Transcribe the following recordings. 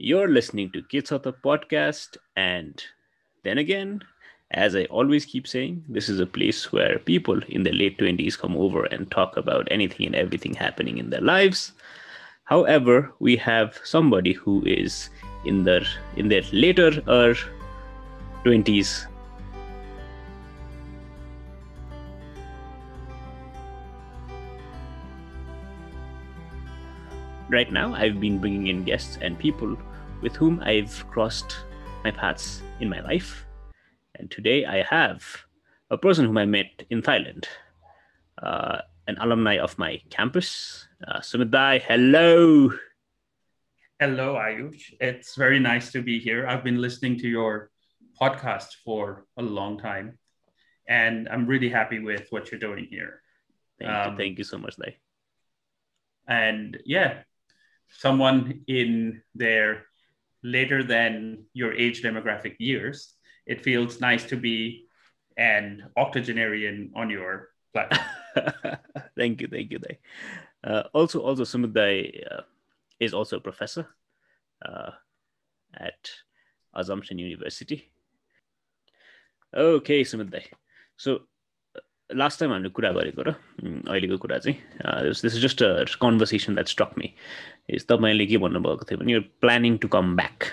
You're listening to Kids Author Podcast. And then again, as I always keep saying, this is a place where people in their late 20s come over and talk about anything and everything happening in their lives. However, we have somebody who is in their in their later uh, or 20s right now i've been bringing in guests and people with whom i've crossed my paths in my life. And today i have a person whom i met in thailand uh, an alumni of my campus. Uh, sumit hello. Hello ayush. It's very nice to be here. I've been listening to your podcast for a long time and i'm really happy with what you're doing here. Thank, um, you, thank you so much Dai. and yeah someone in their later than your age demographic years, it feels nice to be an octogenarian on your platform. thank you, thank you. Uh, also, also Sumuday uh, is also a professor uh, at Assumption University. Okay, Sumuday. So last time हामीले कुरा गरेको र अहिलेको कुरा चाहिँ this is just a conversation that stuck me is तपाईँले के भन्नुभएको थियो भने यो planning to come back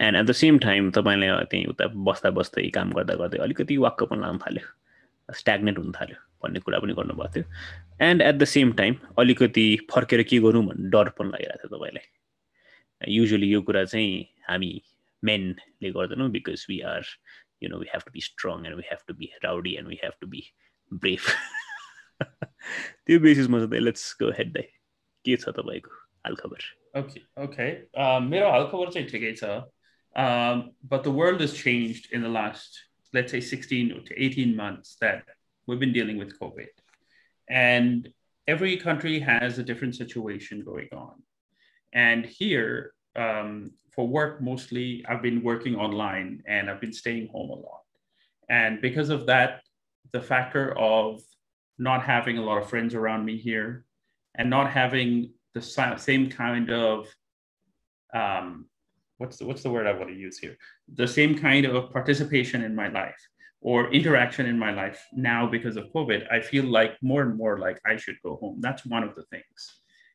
and at the same time तपाईँले त्यहीँ उता बस्दा बस्दै काम गर्दा गर्दै अलिकति वाक्क पनि लाग्नु थाल्यो स्ट्याग्नेट हुन थाल्यो भन्ने कुरा पनि गर्नुभएको थियो and at the same time अलिकति फर्केर के गरौँ भन्ने डर पनि लागिरहेको थियो तपाईँलाई युजली यो कुरा चाहिँ हामी मेनले गर्दैनौँ because we are you know we have to be strong and we have to be rowdy and we have to be brave त्यो बेसिसमा चाहिँ लेट्स गो हेड दाइ के छ तपाईँको हालखबर ओके ओके मेरो हालखबर चाहिँ ठिकै छ but the world has changed in the last let's say 16 to 18 months that we've been dealing with covid and every country has a different situation going on and here um, for work mostly i've been working online and i've been staying home a lot. And because of that the factor of not having a lot of friends around me here and not having the same kind of um, what's the, what's the word i want to use here? The same kind of participation in my life or interaction in my life now because of covid i feel like more and more like i should go home. That's one of the things.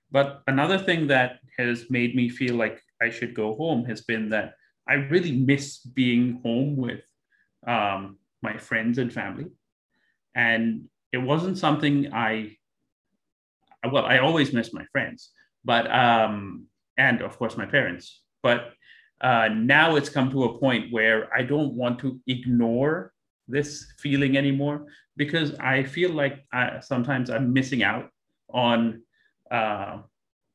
But another thing that has made me feel like I should go home has been that I really miss being home with um, my friends and family. And it wasn't something I, well, I always miss my friends, but, um, and of course my parents, but uh, now it's come to a point where I don't want to ignore this feeling anymore because I feel like I, sometimes I'm missing out on uh,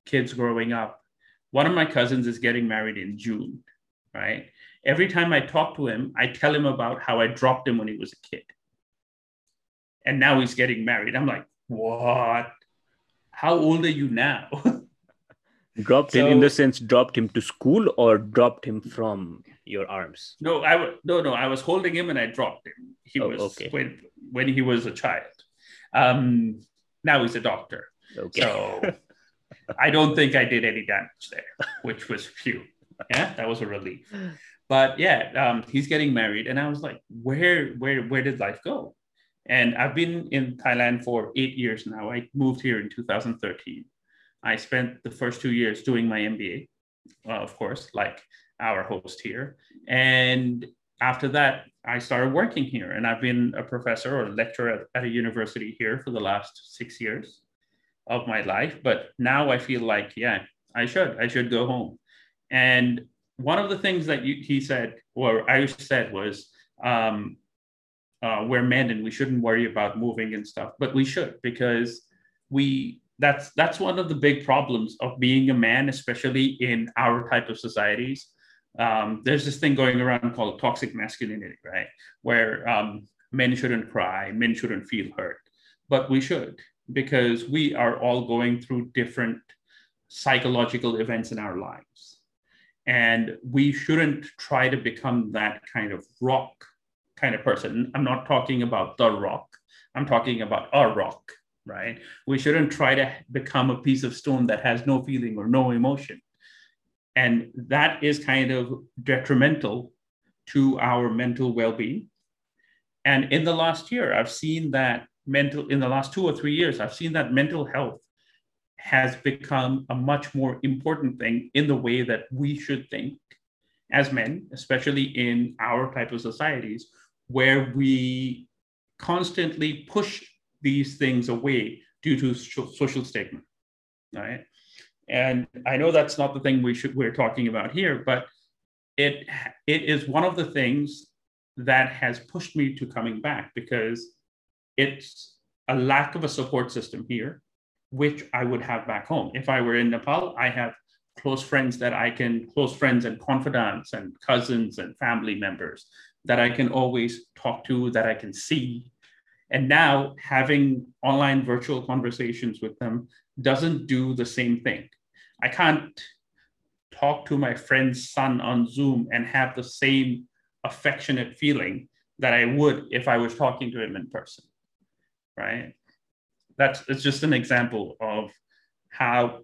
kids growing up one of my cousins is getting married in June, right? Every time I talk to him, I tell him about how I dropped him when he was a kid. And now he's getting married. I'm like, what? How old are you now? dropped so, him in the sense dropped him to school or dropped him from your arms? No, I w- no no. I was holding him and I dropped him. He oh, was okay. when when he was a child. Um, now he's a doctor. Okay. So I don't think I did any damage there, which was phew. Yeah, that was a relief. But yeah, um, he's getting married, and I was like, where, where, where did life go? And I've been in Thailand for eight years now. I moved here in 2013. I spent the first two years doing my MBA, uh, of course, like our host here. And after that, I started working here, and I've been a professor or lecturer at, at a university here for the last six years of my life. But now I feel like, yeah, I should, I should go home. And one of the things that you, he said, or I said, was, um, uh, we're men and we shouldn't worry about moving and stuff, but we should because we that's that's one of the big problems of being a man, especially in our type of societies. Um, there's this thing going around called toxic masculinity, right? Where um, men shouldn't cry, men shouldn't feel hurt, but we should because we are all going through different psychological events in our lives. And we shouldn't try to become that kind of rock kind of person. I'm not talking about the rock, I'm talking about a rock, right? We shouldn't try to become a piece of stone that has no feeling or no emotion. And that is kind of detrimental to our mental well being. And in the last year, I've seen that mental, in the last two or three years, I've seen that mental health has become a much more important thing in the way that we should think as men, especially in our type of societies, where we constantly push these things away due to social stigma, right? And I know that's not the thing we should we're talking about here, but it it is one of the things that has pushed me to coming back because it's a lack of a support system here, which I would have back home. If I were in Nepal, I have close friends that I can, close friends and confidants and cousins and family members that I can always talk to, that I can see. And now having online virtual conversations with them doesn't do the same thing. I can't talk to my friend's son on Zoom and have the same affectionate feeling that I would if I was talking to him in person, right? That's it's just an example of how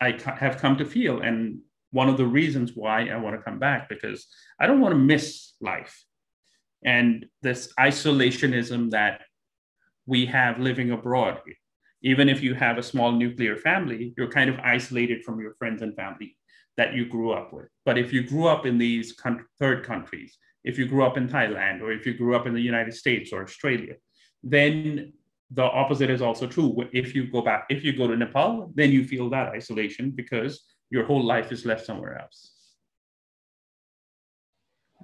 I have come to feel, and one of the reasons why I want to come back because I don't want to miss life, and this isolationism that we have living abroad even if you have a small nuclear family, you're kind of isolated from your friends and family that you grew up with. But if you grew up in these third countries, if you grew up in Thailand, or if you grew up in the United States or Australia, then the opposite is also true. If you go back, if you go to Nepal, then you feel that isolation because your whole life is left somewhere else.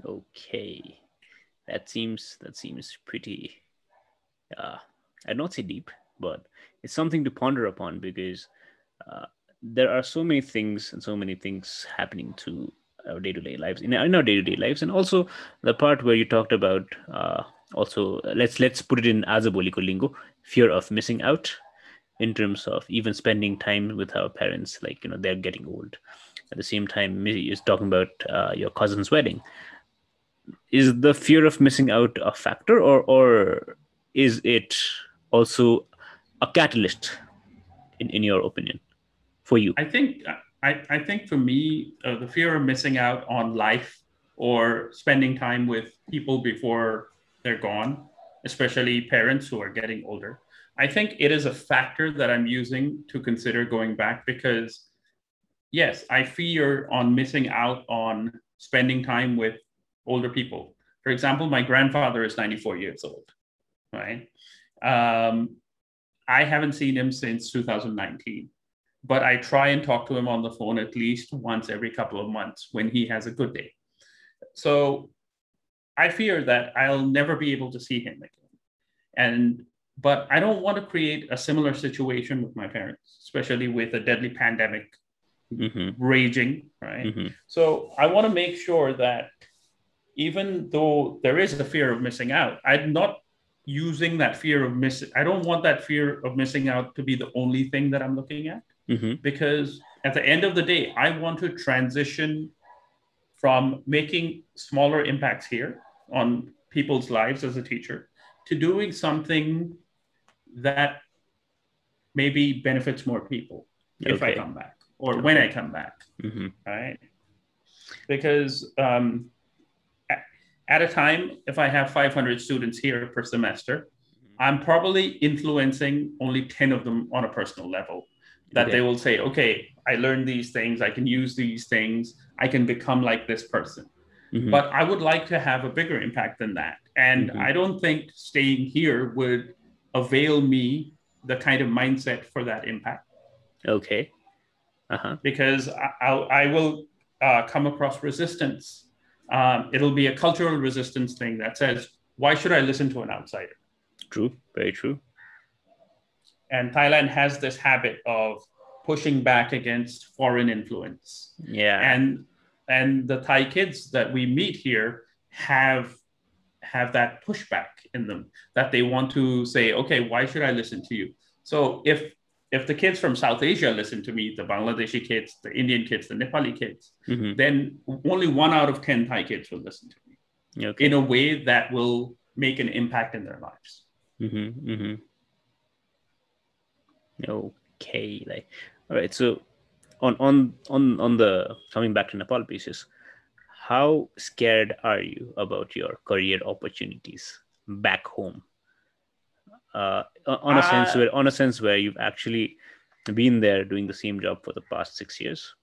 Okay, that seems that seems pretty. Uh, I'd not say deep, but it's something to ponder upon because uh, there are so many things and so many things happening to our day-to-day lives in, our day-to-day lives and also the part where you talked about uh, also let's let's put it in azaboliko lingo. Fear of missing out in terms of even spending time with our parents like you know they're getting old. At the same time is talking about uh, your cousin's wedding. Is the fear of missing out a factor or or is it also a catalyst in, in your opinion for you? I think i, I think for me uh, the fear of missing out on life or spending time with people before they're gone especially parents who are getting older. I think it is a factor that i'm using to consider going back because yes i fear on missing out on spending time with older people. For example my grandfather is 94 years old right? Um, I haven't seen him since 2019, but I try and talk to him on the phone at least once every couple of months when he has a good day. So I fear that I'll never be able to see him again. And but I don't want to create a similar situation with my parents, especially with a deadly pandemic mm-hmm. raging, right? Mm-hmm. So I want to make sure that even though there is a fear of missing out, I'm not using that fear of missing i don't want that fear of missing out to be the only thing that i'm looking at mm-hmm. because at the end of the day i want to transition from making smaller impacts here on people's lives as a teacher to doing something that maybe benefits more people okay. if i come back or okay. when i come back mm-hmm. right because um, at a time, if I have 500 students here per semester, I'm probably influencing only 10 of them on a personal level. That okay. they will say, okay, I learned these things, I can use these things, I can become like this person. Mm-hmm. But I would like to have a bigger impact than that. And mm-hmm. I don't think staying here would avail me the kind of mindset for that impact. Okay. Uh-huh. Because I, I, I will uh, come across resistance um, it'll be a cultural resistance thing that says, why should I listen to an outsider? True, very true. And Thailand has this habit of pushing back against foreign influence. Yeah. And and the Thai kids that we meet here have have that pushback in them that they want to say, okay, why should I listen to you? So if if the kids from South Asia listen to me, the Bangladeshi kids, the Indian kids, the Nepali kids, mm-hmm. then only one out of 10 Thai kids will listen to me okay. in a way that will make an impact in their lives. Mm-hmm. Mm-hmm. Okay. Like, all right. So on on on on the coming back to Nepal pieces, how scared are you about your career opportunities back home? Uh, on a uh, sense where on a sense where you've actually been there doing the same job for the past six years,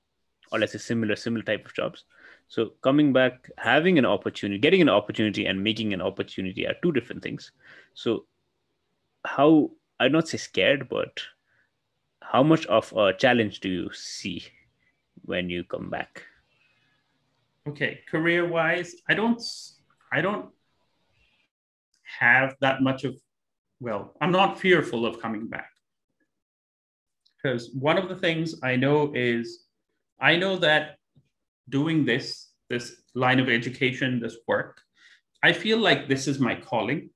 or let's say similar similar type of jobs. So coming back, having an opportunity, getting an opportunity, and making an opportunity are two different things. So how I'd not say scared, but how much of a challenge do you see when you come back? Okay, career wise, I don't I don't have that much of well, I'm not fearful of coming back. Because one of the things I know is I know that doing this, this line of education, this work, I feel like this is my calling,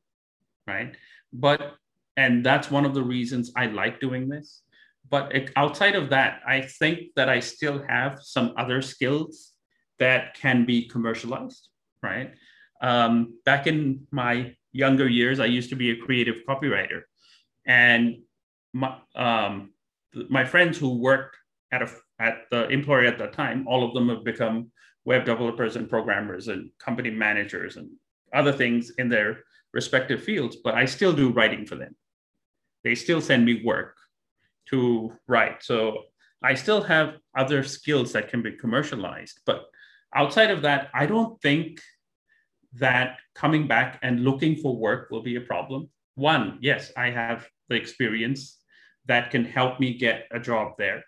right? But, and that's one of the reasons I like doing this. But outside of that, I think that I still have some other skills that can be commercialized, right? Um, back in my younger years, I used to be a creative copywriter. And my, um, my friends who worked at, a, at the employer at that time, all of them have become web developers and programmers and company managers and other things in their respective fields, but I still do writing for them. They still send me work to write. So I still have other skills that can be commercialized. But outside of that, I don't think that coming back and looking for work will be a problem. One, yes, I have the experience that can help me get a job there,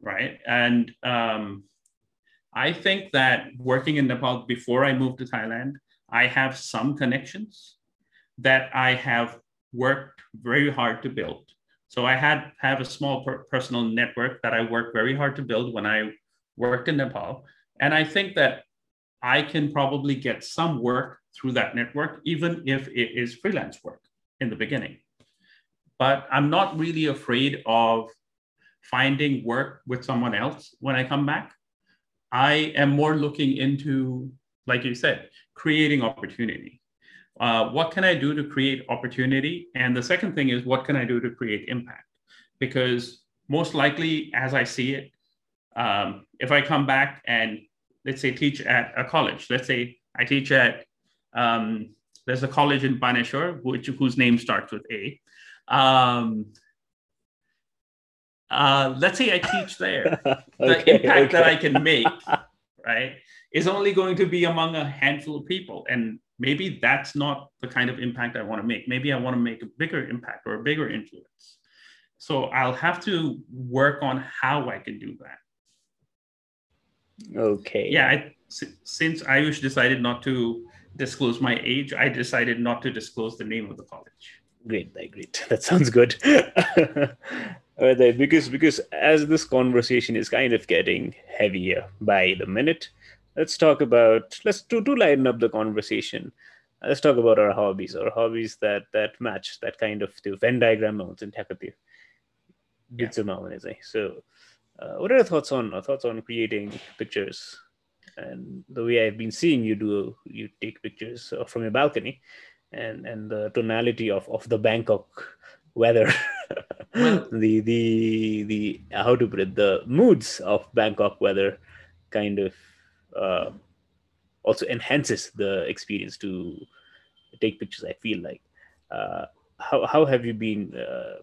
right? And um, I think that working in Nepal before I moved to Thailand, I have some connections that I have worked very hard to build. So I had have a small per- personal network that I worked very hard to build when I worked in Nepal, and I think that I can probably get some work through that network, even if it is freelance work in the beginning. But I'm not really afraid of finding work with someone else when I come back. I am more looking into, like you said, creating opportunity. Uh, what can I do to create opportunity? And the second thing is, what can I do to create impact? Because most likely, as I see it, um, if I come back and let's say teach at a college, let's say I teach at um, there's a college in Baneshwar, which whose name starts with A. Um, uh, let's say I teach there. okay, the impact okay. that I can make, right, is only going to be among a handful of people. And maybe that's not the kind of impact I want to make. Maybe I want to make a bigger impact or a bigger influence. So I'll have to work on how I can do that. Okay. Yeah, I, since Ayush decided not to disclose my age, I decided not to disclose the name of the college. Great, great. That sounds good. because because as this conversation is kind of getting heavier by the minute, let's talk about let's to, to lighten up the conversation. Let's talk about our hobbies, our hobbies that that match that kind of the Venn diagram notes in Takati. Yeah. So uh, what are your thoughts on uh, thoughts on creating pictures and the way I've been seeing you do you take pictures uh, from your balcony and and the tonality of of the Bangkok weather the the the how to put it the moods of Bangkok weather kind of uh, also enhances the experience to take pictures I feel like. Uh, how how have you been uh,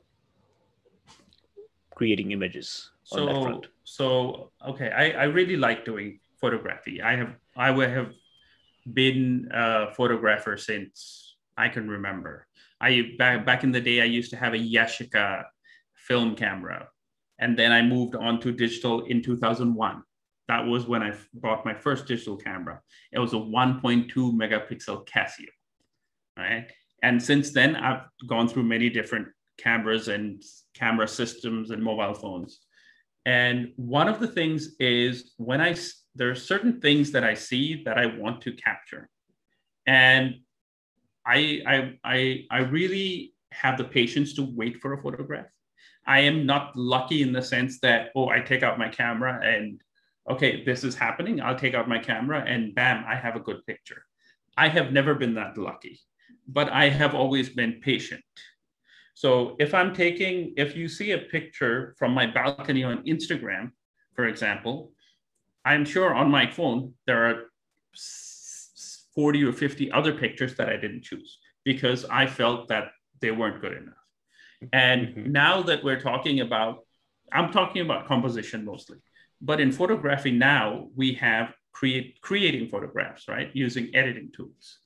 creating images so so okay I, I really like doing photography. I have i would have been a photographer since i can remember. I back, back in the day i used to have a yashica film camera and then i moved on to digital in 2001 that was when i bought my first digital camera it was a 1.2 megapixel casio right and since then i've gone through many different cameras and camera systems and mobile phones and one of the things is when I, there are certain things that I see that I want to capture. And I, I, I, I really have the patience to wait for a photograph. I am not lucky in the sense that, oh, I take out my camera and, okay, this is happening. I'll take out my camera and bam, I have a good picture. I have never been that lucky, but I have always been patient. So if I'm taking, if you see a picture from my balcony on Instagram, for example, I'm sure on my phone there are 40 or 50 other pictures that I didn't choose because I felt that they weren't good enough. And mm-hmm. now that we're talking about, I'm talking about composition mostly, but in photography now we have create creating photographs, right, using editing tools.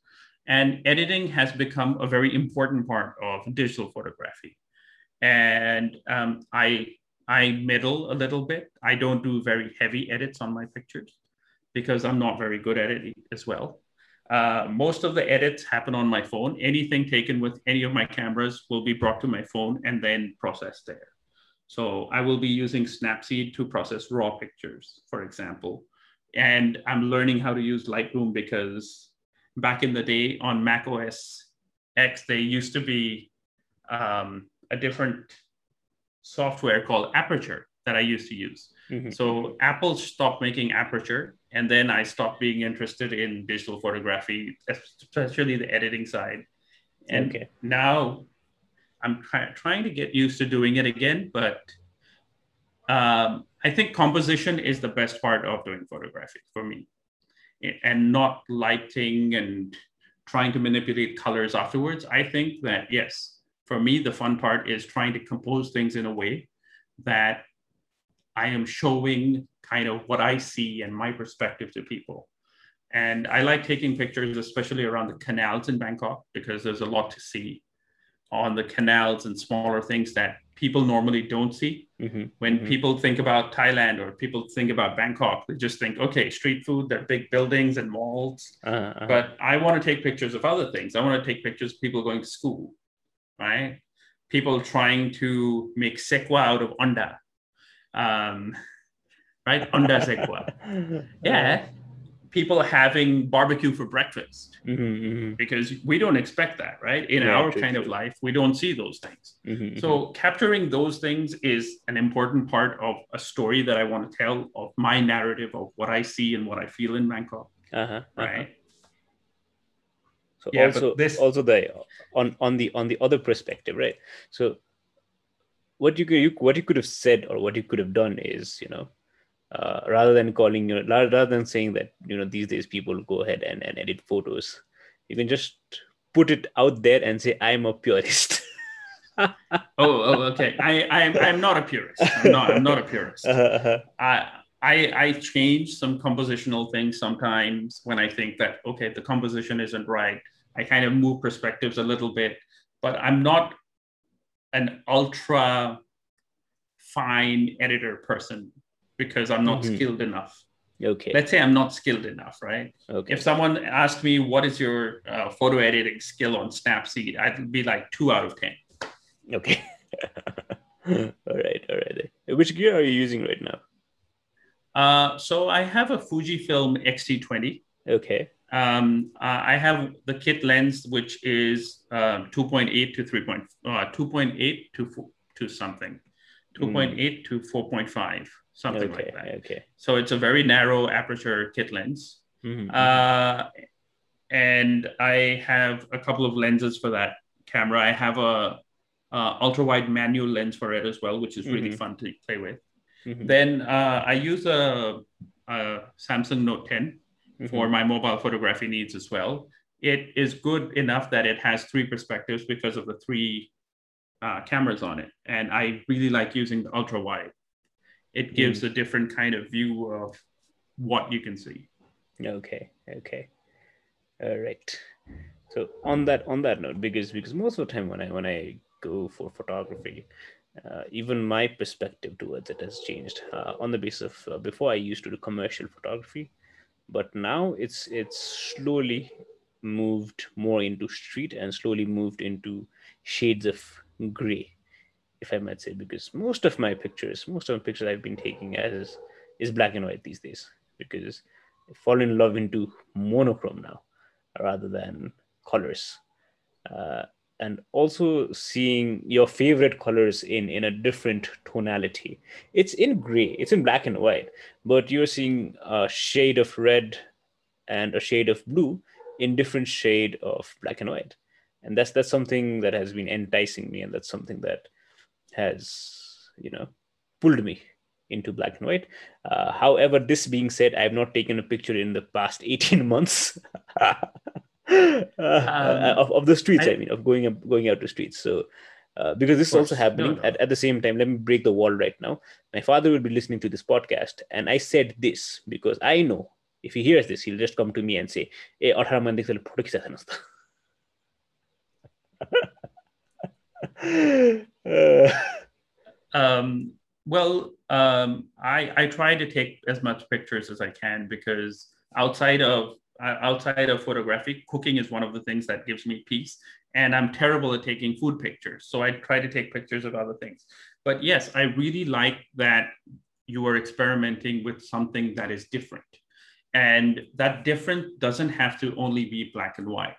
And editing has become a very important part of digital photography. And um, I I middle a little bit. I don't do very heavy edits on my pictures because I'm not very good at it as well. Uh, most of the edits happen on my phone. Anything taken with any of my cameras will be brought to my phone and then processed there. So I will be using Snapseed to process raw pictures, for example. And I'm learning how to use Lightroom because back in the day on Mac OS X, they used to be um, a different software called Aperture that I used to use. Mm-hmm. So Apple stopped making Aperture, and then I stopped being interested in digital photography, especially the editing side. And okay. now I'm try- trying to get used to doing it again, but um, I think composition is the best part of doing photography for me, and not lighting and trying to manipulate colors afterwards. I think that yes, for me, the fun part is trying to compose things in a way that I am showing kind of what I see and my perspective to people. And I like taking pictures, especially around the canals in Bangkok, because there's a lot to see on the canals and smaller things that people normally don't see. Mm-hmm. When mm-hmm. people think about Thailand or people think about Bangkok, they just think, okay, street food, they're big buildings and malls. Uh-huh. uh-huh. But I want to take pictures of other things. I want to take pictures of people going to school right? People trying to make sekwa out of onda, um, right? Onda sekwa. Yeah. People having barbecue for breakfast mm-hmm, mm-hmm. because we don't expect that, right? In yeah, our true, kind true. of life, we don't see those things. Mm-hmm, so, mm-hmm. capturing those things is an important part of a story that I want to tell of my narrative of what I see and what I feel in Bangkok, uh-huh, uh-huh. right? Uh-huh. So yeah, also this also the on on the on the other perspective, right? So what you could you, what you could have said or what you could have done is you know uh, rather than calling you know rather than saying that you know these days people go ahead and, and edit photos you can just put it out there and say i'm a purist. Oh, oh okay. I i'm, I'm not a purist. I'm not i'm not a purist. Uh-huh. i I, I change some compositional things sometimes when I think that, okay, the composition isn't right. I kind of move perspectives a little bit, but I'm not an ultra fine editor person because I'm not mm-hmm. skilled enough. Okay. Let's say I'm not skilled enough, right? Okay. If someone asked me, what is your uh, photo editing skill on Snapseed, I'd be like two out of 10. Okay. all right. All right. Which gear are you using right now? Uh, so I have a Fujifilm X-T20. Okay. Um, uh, I have the kit lens, which is uh, 2.8 to 3. Uh, 2.8 to to something, 2.8 mm. to 4.5, something okay, like that. Okay. So it's a very narrow aperture kit lens. Mm-hmm. Uh, and I have a couple of lenses for that camera. I have a, a ultra wide manual lens for it as well, which is really mm-hmm. fun to play with. Mm-hmm. Then uh, I use a, a, Samsung Note 10 mm-hmm. for my mobile photography needs as well. It is good enough that it has three perspectives because of the three uh, cameras on it. And I really like using the ultra wide. It gives mm. a different kind of view of what you can see. Okay. Okay. All right. So on that on that note, because because most of the time when I when I go for photography, uh, even my perspective towards it has changed uh, on the basis of uh, before i used to do commercial photography but now it's it's slowly moved more into street and slowly moved into shades of gray if i might say because most of my pictures most of the pictures i've been taking as is black and white these days because i fall in love into monochrome now rather than colors. Uh, and also seeing your favorite colors in in a different tonality. It's in gray it's in black and white but you're seeing a shade of red and a shade of blue in different shade of black and white and that's that's something that has been enticing me and that's something that has you know pulled me into black and white. Uh, however, this being said, I have not taken a picture in the past 18 months uh, um, of, of the streets. I, I, mean, of going up, going out to streets. So, uh, because this is also happening no, no. At, at the same time, let me break the wall right now. My father will be listening to this podcast, and I said this because I know if he hears this, he'll just come to me and say, "Hey, um, well, um, I I try to take as much pictures as I can because outside of uh, outside of photography, cooking is one of the things that gives me peace. And I'm terrible at taking food pictures, so I try to take pictures of other things. But yes, I really like that you are experimenting with something that is different, and that different doesn't have to only be black and white.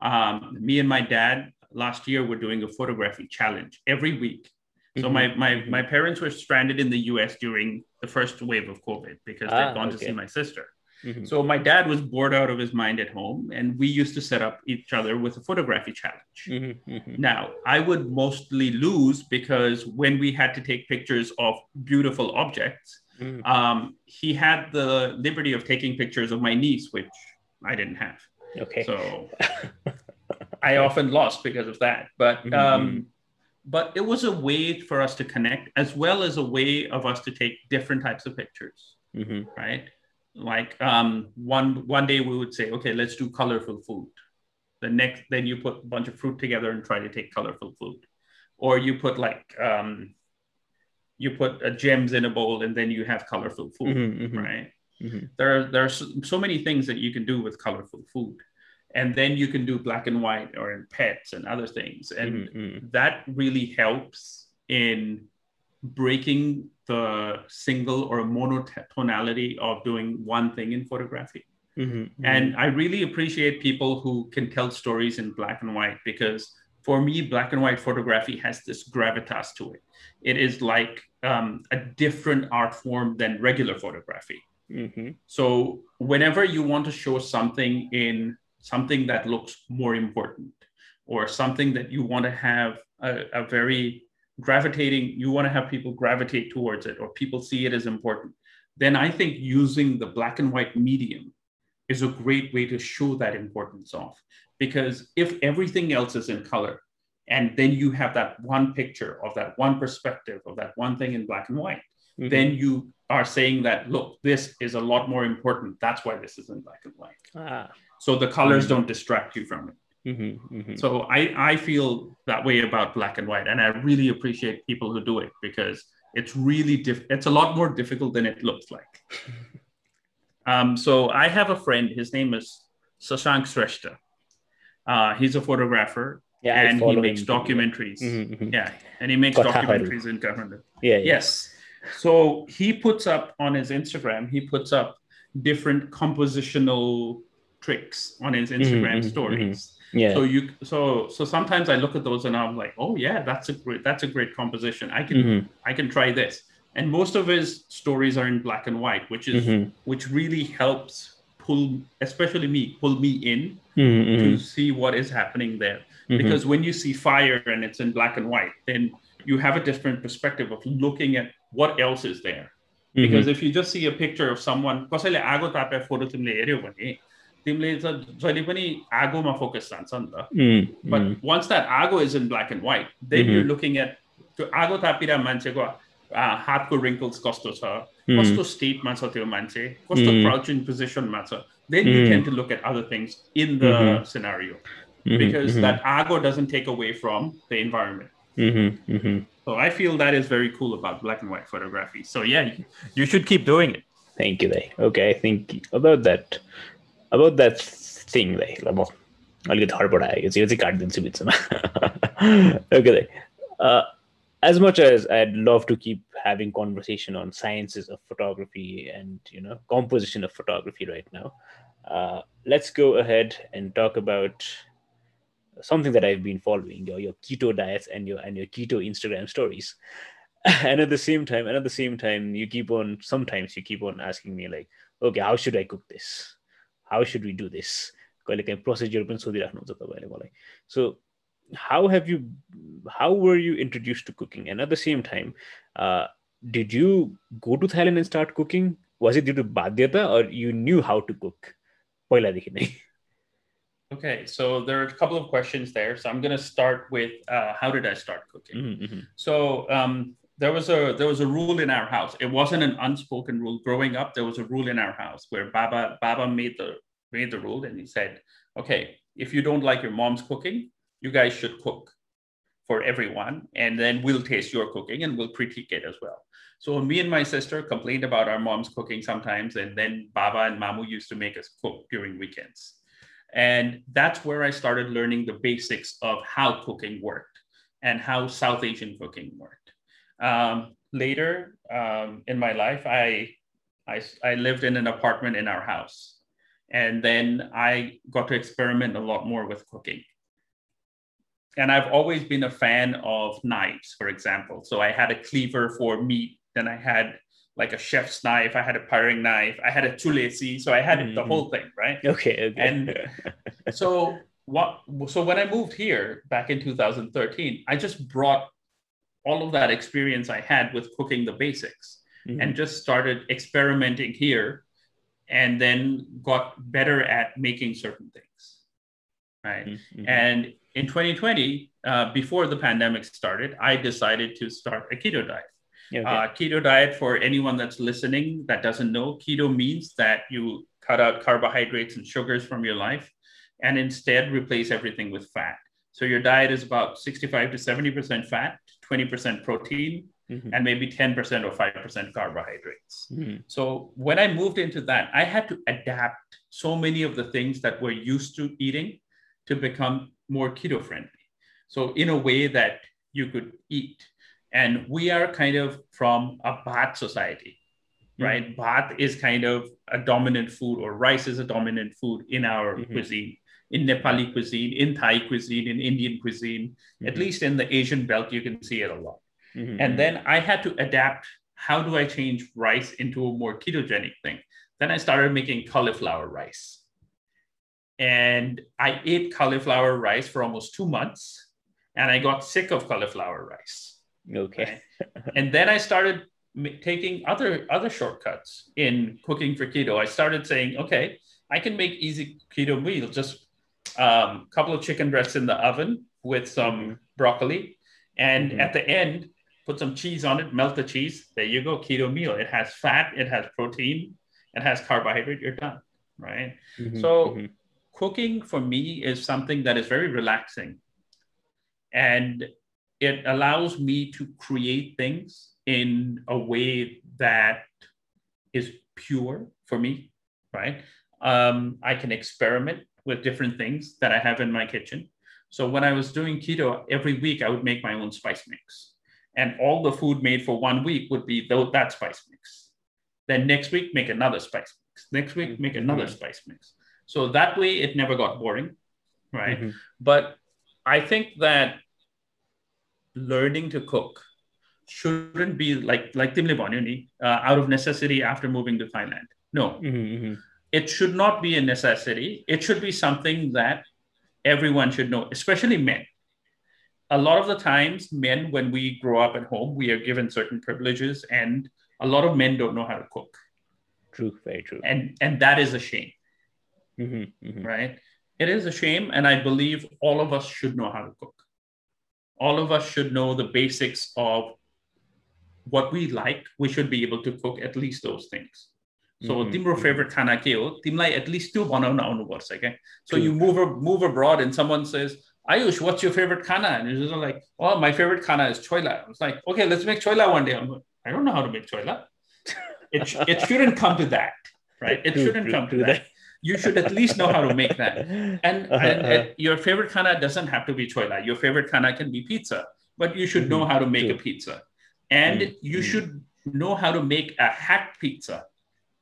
Um, me and my dad last year we were doing a photography challenge every week so mm-hmm. my my mm-hmm. my parents were stranded in the U.S. during the first wave of COVID because ah, they'd gone okay. to see my sister. Mm-hmm. So my dad was bored out of his mind at home, and we used to set up each other with a photography challenge. Mm-hmm. mm-hmm. Now I would mostly lose because when we had to take pictures of beautiful objects, mm-hmm. um, he had the liberty of taking pictures of my niece, which I didn't have. Okay. So I often lost because of that, but. Um, but it was a way for us to connect as well as a way of us to take different types of pictures mm-hmm. right like um, one one day we would say okay let's do colorful food the next then you put a bunch of fruit together and try to take colorful food or you put like um, you put uh, gems in a bowl and then you have colorful food mm-hmm, mm-hmm. right mm-hmm. there are there are so, so many things that you can do with colorful food and then you can do black and white or in pets and other things and mm-hmm. that really helps in breaking the single or monotonality of doing one thing in photography mm-hmm. and i really appreciate people who can tell stories in black and white because for me black and white photography has this gravitas to it it is like um, a different art form than regular photography mm-hmm. so whenever you want to show something in something that looks more important or something that you want to have a, a very gravitating you want to have people gravitate towards it or people see it as important then i think using the black and white medium is a great way to show that importance off because if everything else is in color and then you have that one picture of that one perspective of that one thing in black and white mm-hmm. then you are saying that look this is a lot more important. That's why this is in black and white. Ah so the colors mm-hmm. don't distract you from it. Mm-hmm, mm-hmm. So I, I feel that way about black and white, and I really appreciate people who do it because it's really diff- it's a lot more difficult than it looks like. um, so I have a friend. His name is Sashank Shrestha. Uh, he's a photographer, yeah, and he makes documentaries. Mm-hmm, mm-hmm. Yeah, and he makes documentaries in government. Yeah, yeah. Yes. So he puts up on his Instagram. He puts up different compositional tricks on his mm-hmm, Instagram mm-hmm, mm-hmm. stories. Mm-hmm. Yeah. So you so so sometimes I look at those and I'm like, oh yeah, that's a great that's a great composition. I can mm-hmm. I can try this. And most of his stories are in black and white, which is mm-hmm. which really helps pull especially me pull me in to see what is happening there. Because when you see fire and it's in black and white, then you have a different perspective of looking at what else is there. Because if you just see a picture of someone, because I photo तिमीले त जहिले पनि आगोमा focus जान्छ नि त but once that आगो is in black and white then you looking at त्यो आगो तापिरा मान्छेको हातको रिङ्कल्स कस्तो छ कस्तो स्टेटमा छ त्यो मान्छे कस्तो क्राउचिङ पोजिसनमा छ then you can to look at other things in the scenario because that ago doesn't take away from the environment. Mm-hmm, mm-hmm. So I feel that is very cool about black and white photography. So yeah, you should keep doing it. Thank you, Day. Okay, I think about that. about that thing like अब अलिकति हडपड आयो यो चाहिँ काटिदिन्छु बिचमा okay uh, as much as I'd love to keep having conversation on sciences of photography and you know composition of photography right now, uh, let's go ahead and talk about something that I've been following your, your keto diets and your and your keto Instagram stories. and at the same time, and at the same time, you keep on sometimes you keep on asking me like, okay, how should I cook this? How should we do this कहिले काहीँ procedure पनि सोधिराख्नुहुन्छ तपाईँले मलाई so how have you how were you introduce to cooking and at the same time did you go to Thailand and start cooking? Was it due to Badyata or you knew how to cook? Okay, so there are a couple of questions there. So I'm going to start with uh, how did I start cooking? Mm-hmm. So um, there was a there was a rule in our house. It wasn't an unspoken rule. Growing up, there was a rule in our house where Baba Baba made the made the rule, and he said, "Okay, if you don't like your mom's cooking, you guys should cook for everyone, and then we'll taste your cooking and we'll critique it as well." So me and my sister complained about our mom's cooking sometimes, and then Baba and Mamu used to make us cook during weekends. And that's where I started learning the basics of how cooking worked and how South Asian cooking worked. Um, later um, in my life, I, I, I lived in an apartment in our house. And then I got to experiment a lot more with cooking. And I've always been a fan of knives, for example. So I had a cleaver for meat then I had like a chef's knife. I had a paring knife. I had a tulesi. So I had mm-hmm. the whole thing, right? Okay. okay. And so what? So when I moved here back in 2013, I just brought all of that experience I had with cooking the basics mm-hmm. and just started experimenting here, and then got better at making certain things, right? Mm-hmm. And in 2020, uh, before the pandemic started, I decided to start a keto diet. Okay. Uh, keto diet, for anyone that's listening that doesn't know, keto means that you cut out carbohydrates and sugars from your life and instead replace everything with fat. So your diet is about 65 to 70% fat, 20% protein, mm-hmm. and maybe 10% or 5% carbohydrates. Mm-hmm. So when I moved into that, I had to adapt so many of the things that we're used to eating to become more keto friendly. So in a way that you could eat and we are kind of from a Bhat society, mm-hmm. right? Bhat is kind of a dominant food, or rice is a dominant food in our mm-hmm. cuisine, in Nepali cuisine, in Thai cuisine, in Indian cuisine, mm-hmm. at least in the Asian belt, you can see it a lot. Mm-hmm. And then I had to adapt how do I change rice into a more ketogenic thing? Then I started making cauliflower rice. And I ate cauliflower rice for almost two months, and I got sick of cauliflower rice Okay. and then I started taking other other shortcuts in cooking for keto. I started saying, okay, I can make easy keto meal. Just a um, couple of chicken breasts in the oven with some mm-hmm. broccoli, and mm-hmm. at the end, put some cheese on it. Melt the cheese. There you go, keto meal. It has fat. It has protein. It has carbohydrate. You're done, right? Mm-hmm. So. Mm-hmm. Cooking for me is something that is very relaxing. And it allows me to create things in a way that is pure for me, right? Um, I can experiment with different things that I have in my kitchen. So when I was doing keto, every week I would make my own spice mix. And all the food made for one week would be that spice mix. Then next week, make another spice mix. Next week, make mm-hmm. another mm-hmm. spice mix. So that way it never got boring. Right. Mm-hmm. But I think that learning to cook shouldn't be like like Tim Lebon, uh, out of necessity after moving to Thailand. No. Mm-hmm. mm-hmm it should not be a necessity. It should be something that everyone should know, especially men. A lot of the times, men, when we grow up at home, we are given certain privileges, and a lot of men don't know how to cook. True, very true. And and that is a shame, mm-hmm, mm-hmm. right? It is a shame, and I believe all of us should know how to cook all of us should know the basics of what we like. We should be able to cook at least those things. So mm-hmm. तिम्रो favorite खाना के हो तिमीलाई at least त्यो बनाउन आउनुपर्छ क्या so you move move abroad and someone says Ayush what's your favorite khana and you're just like oh my favorite khana is choila I was like okay let's make choila one day I'm like I don't know how to make choila it, it shouldn't come to that right it shouldn't come to that you should at least know how to make that. And, uh-huh, and, and your favorite khana doesn't have to be choila. Your favorite khana can be pizza, but you should mm-hmm. know how to make True. a pizza. And mm-hmm. you should know how to make a hack pizza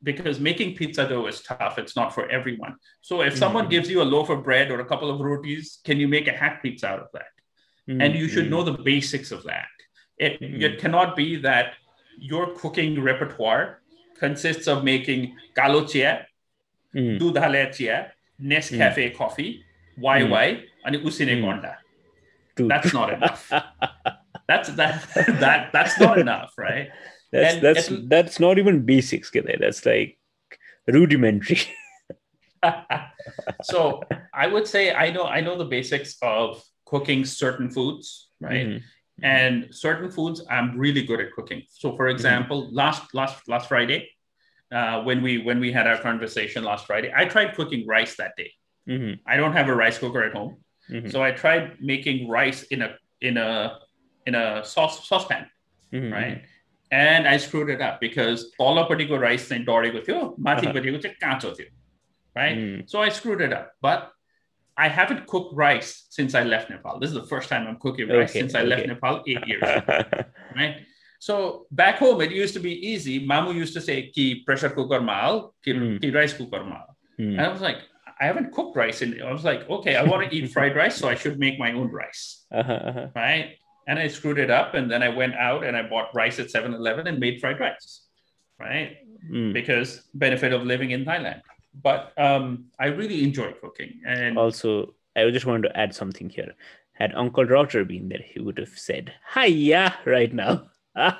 because making pizza dough is tough. It's not for everyone. So if mm-hmm. someone gives you a loaf of bread or a couple of rotis, can you make a hack pizza out of that? Mm-hmm. And you should mm-hmm. know the basics of that. It, mm-hmm. it cannot be that your cooking repertoire consists of making galo chia, mm-hmm. mm. dudhale chia, Nescafe mm-hmm. coffee, Wai Wai, and usine gonda. That's not enough. that's that, that that's not enough, right? That's that's at- that's not even basics, Kide. That's like rudimentary. so I would say I know I know the basics of cooking certain foods, right? Mhm. And certain foods I'm really good at cooking. So, for example, last last last Friday, uh, when we when we had our conversation last Friday, I tried cooking rice that day. Mhm. I don't have a rice cooker at home, Mhm. so I tried making rice in a in a in a sauce saucepan, Mhm. right? And I screwed it up because तलपट्टिको rice चाहिँ डढेको थियो माथिपट्टिको चाहिँ काँचो थियो right Mm. so I screwed it up but I haven't cooked rice since I left Nepal this is the first time I'm cooking rice Okay, since I left okay. Nepal eight years ago, right so back home it used to be easy mamu used to say ki pressure cooker maal ki, Mm. ki rice cooker maal Mm. and I was like I haven't cooked rice and I was like okay I want to eat fried rice so I should make my own rice Uh-huh, uh-huh. right? And I screwed it up, and then I went out and I bought rice at 7-Eleven and made fried rice, right? Mm. Because benefit of living in Thailand. But um, I really enjoy cooking, and Also, I just wanted to add something here. Had Uncle Roger been there, he would have said, Hiya, right now. yeah,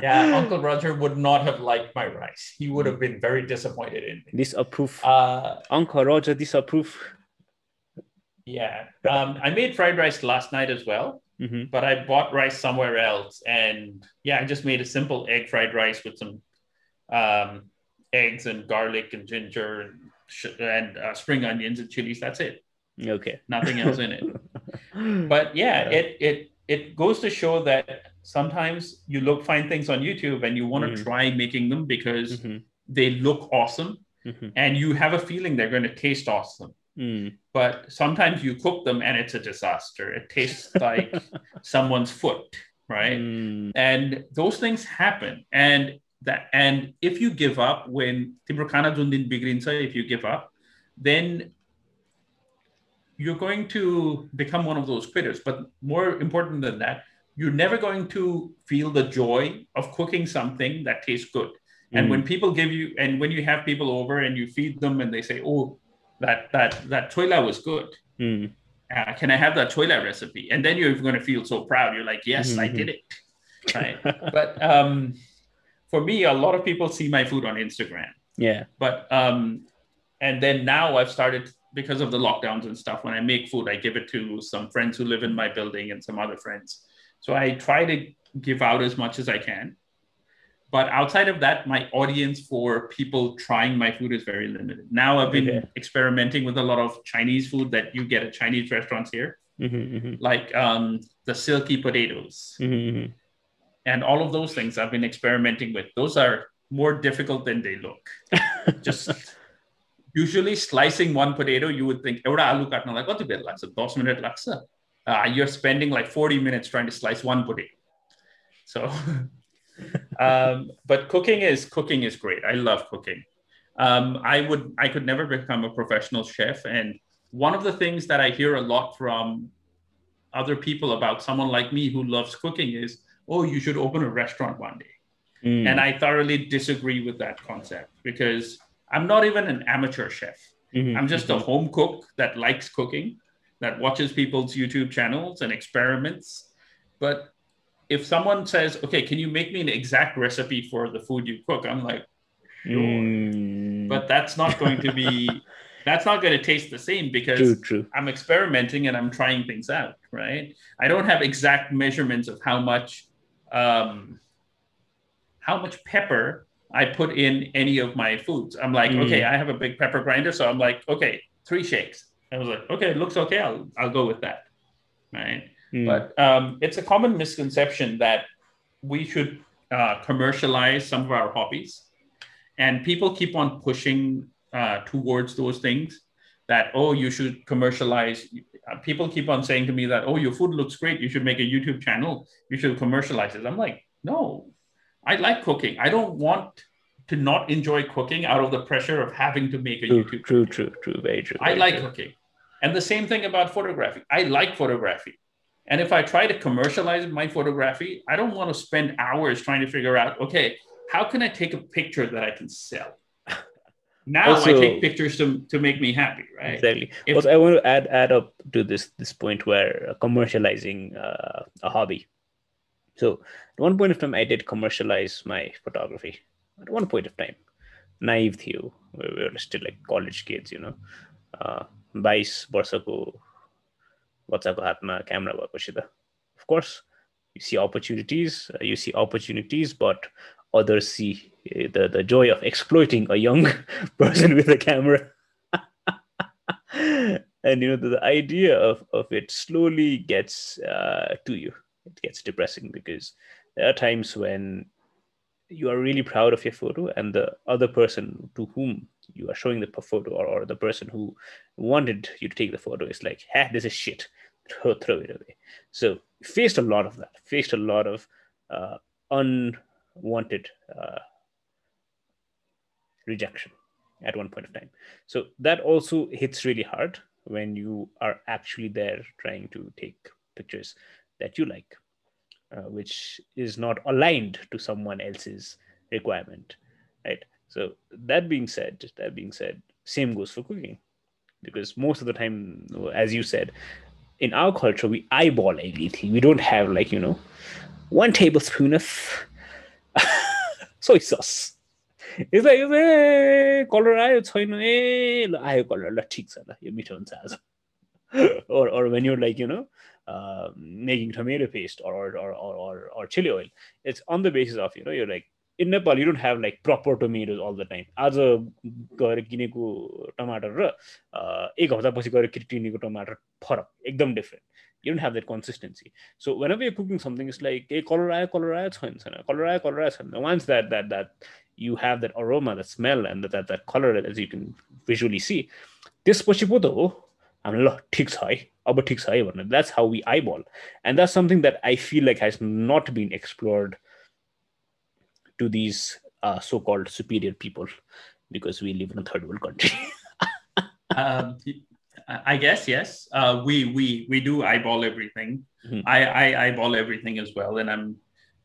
Yeah, Uncle Roger would not have liked my rice. He would have been very disappointed in me. Disapprove. Uh, Uncle Roger disapprove. Yeah, um, I made fried rice last night as well. Mhm. but I bought rice somewhere else. And yeah, I just made a simple egg fried rice with some um, eggs and garlic and ginger and, sh- and uh, spring onions and chilies. That's it. Okay. Nothing else in it. But yeah, Yeah. it it it goes to show that sometimes you look find things on YouTube and you want to Mhm. try making them because Mhm. they look awesome Mhm. and you have a feeling they're going to taste awesome. Mm. But sometimes you cook them and it's a disaster. It tastes like someone's foot, right? Mm. And those things happen. And that and if you give up when Timurkana Dundin Bigrinsa, if you give up, then you're going to become one of those quitters. But more important than that, you're never going to feel the joy of cooking something that tastes good. Mm. And hmm. when people give you, and when you have people over and you feed them and they say, Oh, that that that choila was good Mm. uh, can I have that choila recipe? And then you're going to feel so proud. You're like, yes, I Mhm. did it. Right. but um, for me, a lot of people see my food on Instagram. yeah. But um, and then now I've started because of the lockdowns and stuff. When I make food, I give it to some friends who live in my building and some other friends. So I try to give out as much as I can. But outside of that, my audience for people trying my food is very limited. Now I've been mm-hmm. experimenting with a lot of Chinese food that you get at Chinese restaurants here, mm-hmm, mm-hmm. like um, the silky potatoes. Mm-hmm, mm-hmm. and all of those things I've been experimenting with. Those are more difficult than they look. Just usually slicing one potato, you would think, minute laksa. Uh, you're spending like 40 minutes trying to slice one potato. So um, but cooking is cooking is great. I love cooking. Um, I would I could never become a professional chef. And one of the things that I hear a lot from other people about someone like me who loves cooking is, oh, you should open a restaurant one day. Mm. And I thoroughly disagree with that concept because I'm not even an amateur chef. Mhm, I'm just a home cook that likes cooking, that watches people's YouTube channels and experiments. But if someone says, okay, can you make me an exact recipe for the food you cook? I'm like, Mm. but that's not going to be, that's not going to taste the same because true, true. I'm experimenting and I'm trying things out, right? I don't have exact measurements of how much um, how much pepper I put in any of my foods. I'm like, Mm. okay, I have a big pepper grinder, so I'm like, okay, three shakes. I was like, okay, it looks okay. I'll I'll go with that, right? Mm. But um, it's a common misconception that we should uh, commercialize some of our hobbies, and people keep on pushing uh, towards those things. That oh, you should commercialize. Uh, people keep on saying to me that oh, your food looks great. You should make a YouTube channel. You should commercialize it. I'm like, no, I like cooking. I don't want to not enjoy cooking out of the pressure of having to make a true, YouTube. true, true, true, very true. I very like true. cooking. And the same thing about photography. I like photography. And if I try to commercialize my photography, I don't want to spend hours trying to figure out, okay, how can I take a picture that I can sell? now also, I take pictures to, to make me happy, right? Exactly. If, also, I want to add add up to this this point where uh, commercializing uh, a hobby. So at one point of time, I did commercialize my photography. At one point of time, naive you we were still like college kids, you know, uh, Vice, versa, what's Agatma camera work Ushida. Of course, you see opportunities, uh, you see opportunities, but others see uh, the, the joy of exploiting a young person with a camera. and you know the, the, idea of, of it slowly gets uh, to you. It gets depressing because there are times when you are really proud of your photo and the other person to whom you are showing the photo or, or the person who wanted you to take the photo is like hey this is shit. Throw, throw it away. So faced a lot of that. Faced a lot of uh, unwanted uh, rejection at one point of time. So that also hits really hard when you are actually there trying to take pictures that you like uh, which is not aligned to someone else's requirement right so that being said that being said same goes for cooking because most of the time as you said in our culture we eyeball everything we don't have like you know one tablespoon of soy sauce it's like A colour आयो छैन ए ल आयो colour ल ठिक छ ल यो मिठो हुन्छ आज or or when you're like you know uh, making tomato paste or or, or or or chili oil it's on the basis of you know you're like in Nepal you don't have like proper tomato all the time आज गएर किनेको टमाटर र एक हप्तापछि गएर किनेको टमाटर फरक एकदम different you don't have that consistency so whenever you cooking something is like a colour आयो कलर आयो छैन छैन कलर आयो कलर आयो छैन once that that that you have that aroma that smell and that that colour as you can visually see त्यसपछि पो त हो हामीले ल ठिक छ है अब ठिक छ है भनेर। That's how we I ball and that something that I feel like has not been explored to these uh, so-called superior people because we live in a third world country. um, I guess yes. Uh, we we we do eyeball everything. Mm-hmm. I, I eyeball everything as well, and I'm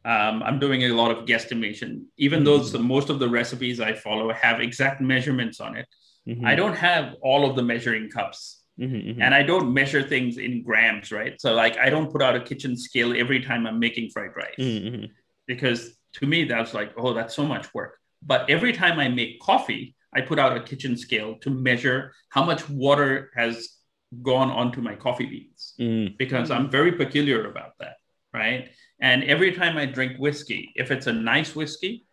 um, I'm doing a lot of guesstimation. Even though mm-hmm. most of the recipes I follow have exact measurements on it, mm-hmm. I don't have all of the measuring cups. Mm-hmm, mm-hmm. And I don't measure things in grams, right? So, like, I don't put out a kitchen scale every time I'm making fried rice mm-hmm, because to me that's like, oh, that's so much work. But every time I make coffee, I put out a kitchen scale to measure how much water has gone onto my coffee beans mm. because I'm very peculiar about that, right? And every time I drink whiskey, if it's a nice whiskey,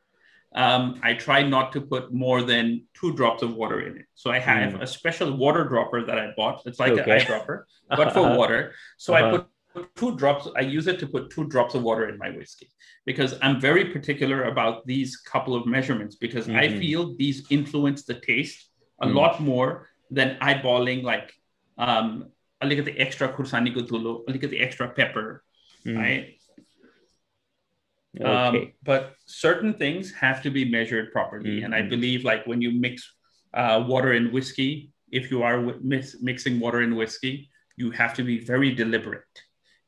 um, I try not to put more than two drops of water in it. So I have mm. a special water dropper that I bought. It's like okay. an eyedropper, but for water. So uh-huh. I put two drops i use it to put two drops of water in my whiskey because i'm very particular about these couple of measurements because mm-hmm. i feel these influence the taste a mm. lot more than eyeballing like um the extra kursani the extra pepper mm. right Okay. Um, but certain things have to be measured properly. Mm-hmm. And I mm-hmm. believe, like when you mix uh, water and whiskey, if you are mix, mixing water and whiskey, you have to be very deliberate.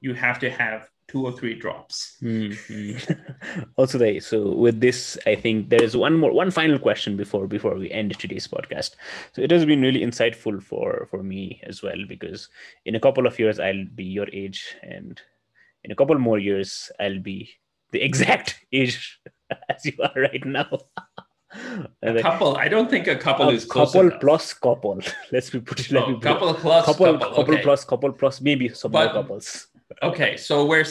You have to have two or three drops. Mm-hmm. also, there. So with this, I think there is one more, one final question before before we end today's podcast. So it has been really insightful for for me as well because in a couple of years I'll be your age, and in a couple more years I'll be the exact age as you are right now. a couple. I don't think a couple is couple plus couple. Let's be put it. Let oh, me couple plus couple, couple, couple okay. plus couple plus maybe some but, more couples okay so we're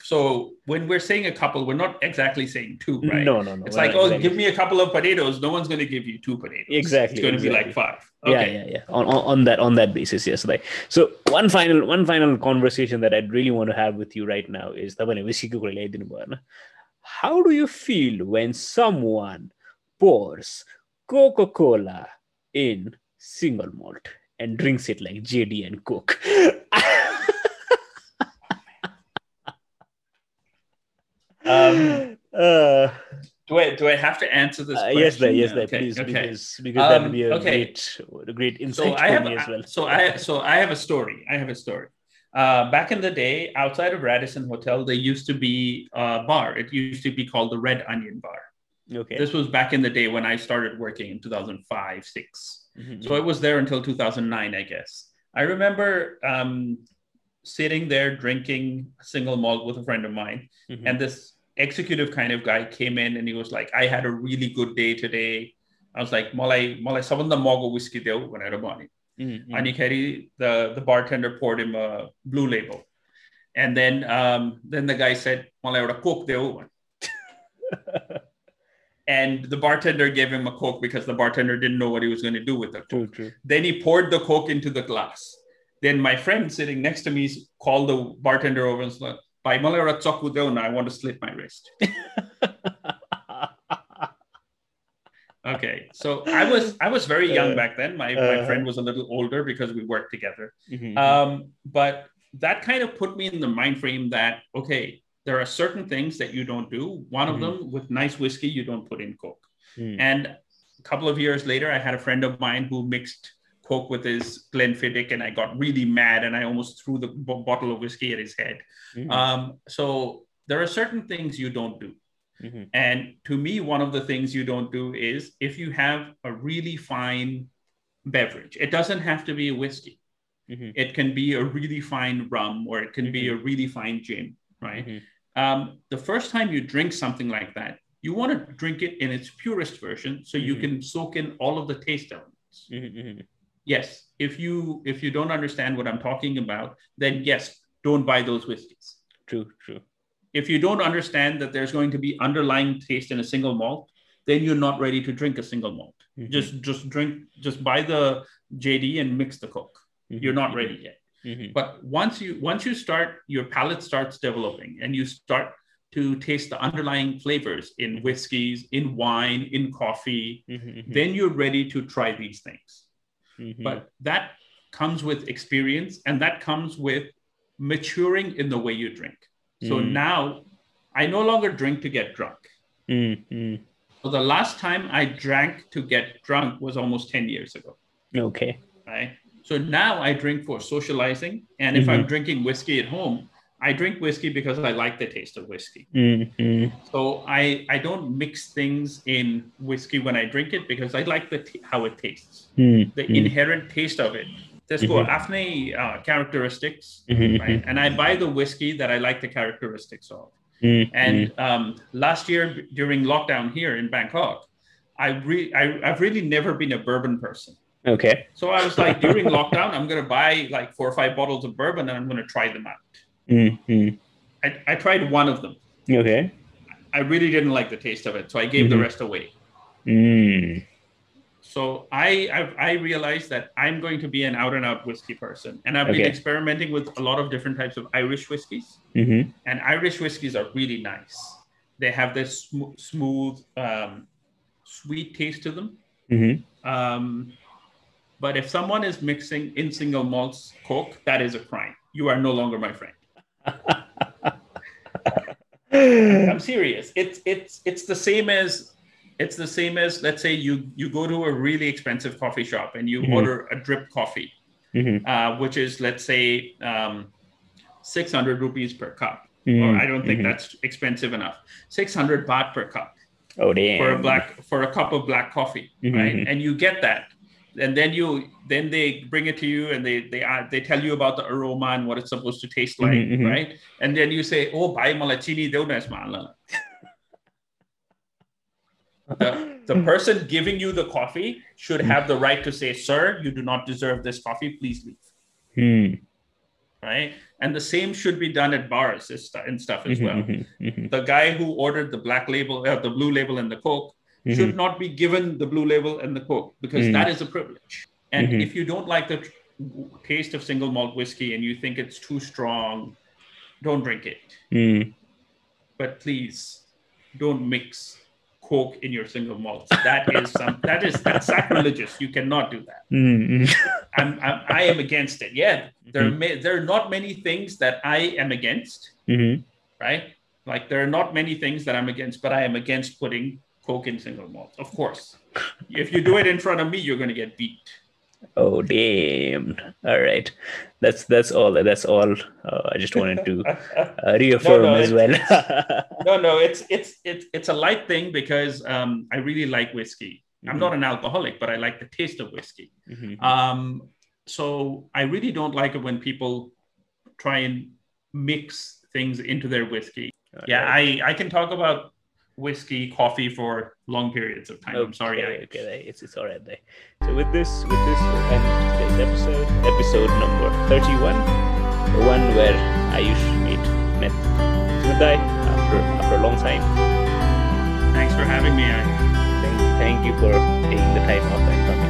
so when we're saying a couple we're not exactly saying two right no no no it's like oh exactly. give me a couple of potatoes no one's going to give you two potatoes exactly it's going exactly. to be like five okay. yeah yeah yeah on, on, on that on that basis yes like so one final one final conversation that i'd really want to have with you right now is the one. how do you feel when someone pours coca-cola in single malt and drinks it like jd and coke Um, uh, do I do I have to answer this? Uh, yes, there, yes, there, okay, please, okay. because because um, that would be a um, okay. great, a great insight so I have, me as well. So I so I have a story. I have a story. Uh, back in the day, outside of Radisson Hotel, there used to be a bar. It used to be called the Red Onion Bar. Okay. This was back in the day when I started working in 2005, 6. Mm-hmm. So it was there until 2009, I guess. I remember um, sitting there drinking a single malt with a friend of mine, Mhm. and this executive kind of guy came in and he was like, I had a really good day today. I was like, Malai, Malai, sabanda mogo whiskey deu when. Mhm. And he the, the bartender poured him a blue label. And then um, then the guy said, Malai, a coke deu. and the bartender gave him a coke because the bartender didn't know what he was going to do with the coke. True, true. Then he poured the coke into the glass. Then my friend sitting next to me called the bartender over and was by Molera Tsokudona, I want to slit my wrist. okay, so I was I was very young uh, back then. My, uh-huh. my friend was a little older because we worked together. Mm-hmm, mm-hmm. Um, but that kind of put me in the mind frame that okay, there are certain things that you don't do. One of mm-hmm. them, with nice whiskey, you don't put in coke. Mm. And a couple of years later, I had a friend of mine who mixed Coke with his Glenfiddich, and I got really mad and I almost threw the b- bottle of whiskey at his head. Mhm. Um, so there are certain things you don't do. Mhm. And to me, one of the things you don't do is if you have a really fine beverage, it doesn't have to be a whiskey. Mhm. It can be a really fine rum or it can be a really fine gin, right? Mhm. um, the first time you drink something like that, you want to drink it in its purest version so you Mhm. can soak in all of the taste elements. Yes, if you if you don't understand what I'm talking about, then yes, don't buy those whiskeys. True, true. If you don't understand that there's going to be underlying taste in a single malt, then you're not ready to drink a single malt. Mhm. Just just drink, just buy the JD and mix the Coke. Mhm. You're not ready yet. Mhm. But once you once you start, your palate starts developing, and you start to taste the underlying flavors in whiskeys, in wine, in coffee. Mhm. Mhm. Then you're ready to try these things. Mhm. But that comes with experience, and that comes with maturing in the way you drink. So Mm. now, I no longer drink to get drunk. Mm, mm. So the last time I drank to get drunk was almost ten years ago. Okay. right? So now I drink for socializing. And if I'm drinking whiskey at home, I drink whiskey because I like the taste of whiskey. Mm, mm. So I, I don't mix things in whiskey when I drink it because I like the t- how it tastes, Mm, the mm. inherent taste of it. त्यसको आफ्नै uh, characteristics, Mhm, right? And I buy the whiskey that I like the characteristics of. mm, And um, last year during lockdown here in Bangkok, I re- I, I've really never been a bourbon person. mm. Okay. So I was like, during lockdown, I'm going to buy like four or five bottles of bourbon and I'm going to try them out. Mm, mm. I, I tried one of them. Okay. I really didn't like the taste of it. So I gave the Mhm. rest away. Mm. So I, I, I realized that I'm going to be an out and out whiskey person. And I've been experimenting with a lot of different types of Irish whiskeys. Mhm. And Irish whiskeys are really nice. They have this sm- smooth, um, sweet taste to them. Mhm. Um, but if someone is mixing in single malts Coke, that is a crime. You are no longer my friend. I'm serious. It's it's it's the same as it's the same as let's say you you go to a really expensive coffee shop and you Mhm. order a drip coffee, Mhm. uh, which is let's say um, 600 rupees per cup. Mm, Or I don't think mhm. that's expensive enough. 600 baht per cup Oh damn. for a black for a cup of black coffee, Mhm, right? And you get that, and then you then they bring it to you and they they uh, they tell you about the aroma and what it's supposed to taste like, Mhm, mhm. right? And then you say, "Oh, buy malachini donuts, man." The, the person giving you the coffee should have the right to say, "Sir, you do not deserve this coffee. Please leave." Mm. Right? And the same should be done at bars and stuff as Mhm, well. mhm, mhm, The guy who ordered the black label, uh, the blue label, and the Coke mhm. should not be given the blue label and the coke because Mm. that is a privilege. And Mhm. if you don't like the taste of single malt whiskey and you think it's too strong, don't drink it. Mm. But please don't mix coke in your single malts. That is some that is that's sacrilegious. You cannot do that. Mm, mm. I'm, I'm I am against it. Yeah, there Mhm. may, there are not many things that I am against, Mhm. right? Like there are not many things that I'm against, but I am against putting coke in single malt. Of course, if you do it in front of me, you're going to get beat. Oh damn! All right, that's that's all. That's all. Uh, I just wanted to uh, reaffirm No, no, as well. no, no, it's it's it's it's a light thing because um, I really like whiskey. I'm Mhm. not an alcoholic, but I like the taste of whiskey. Mhm. Um, so I really don't like it when people try and mix things into their whiskey. All Yeah, right. I, I can talk about whiskey, coffee for long periods of time. I'm sorry. Okay, I, okay, it's it's all right there. So with this, with this, we'll end today's episode, episode number thirty-one, the one where Ayush meet met Sumudai after after a long time. Thanks for having me. I, Thank, thank you for taking the time off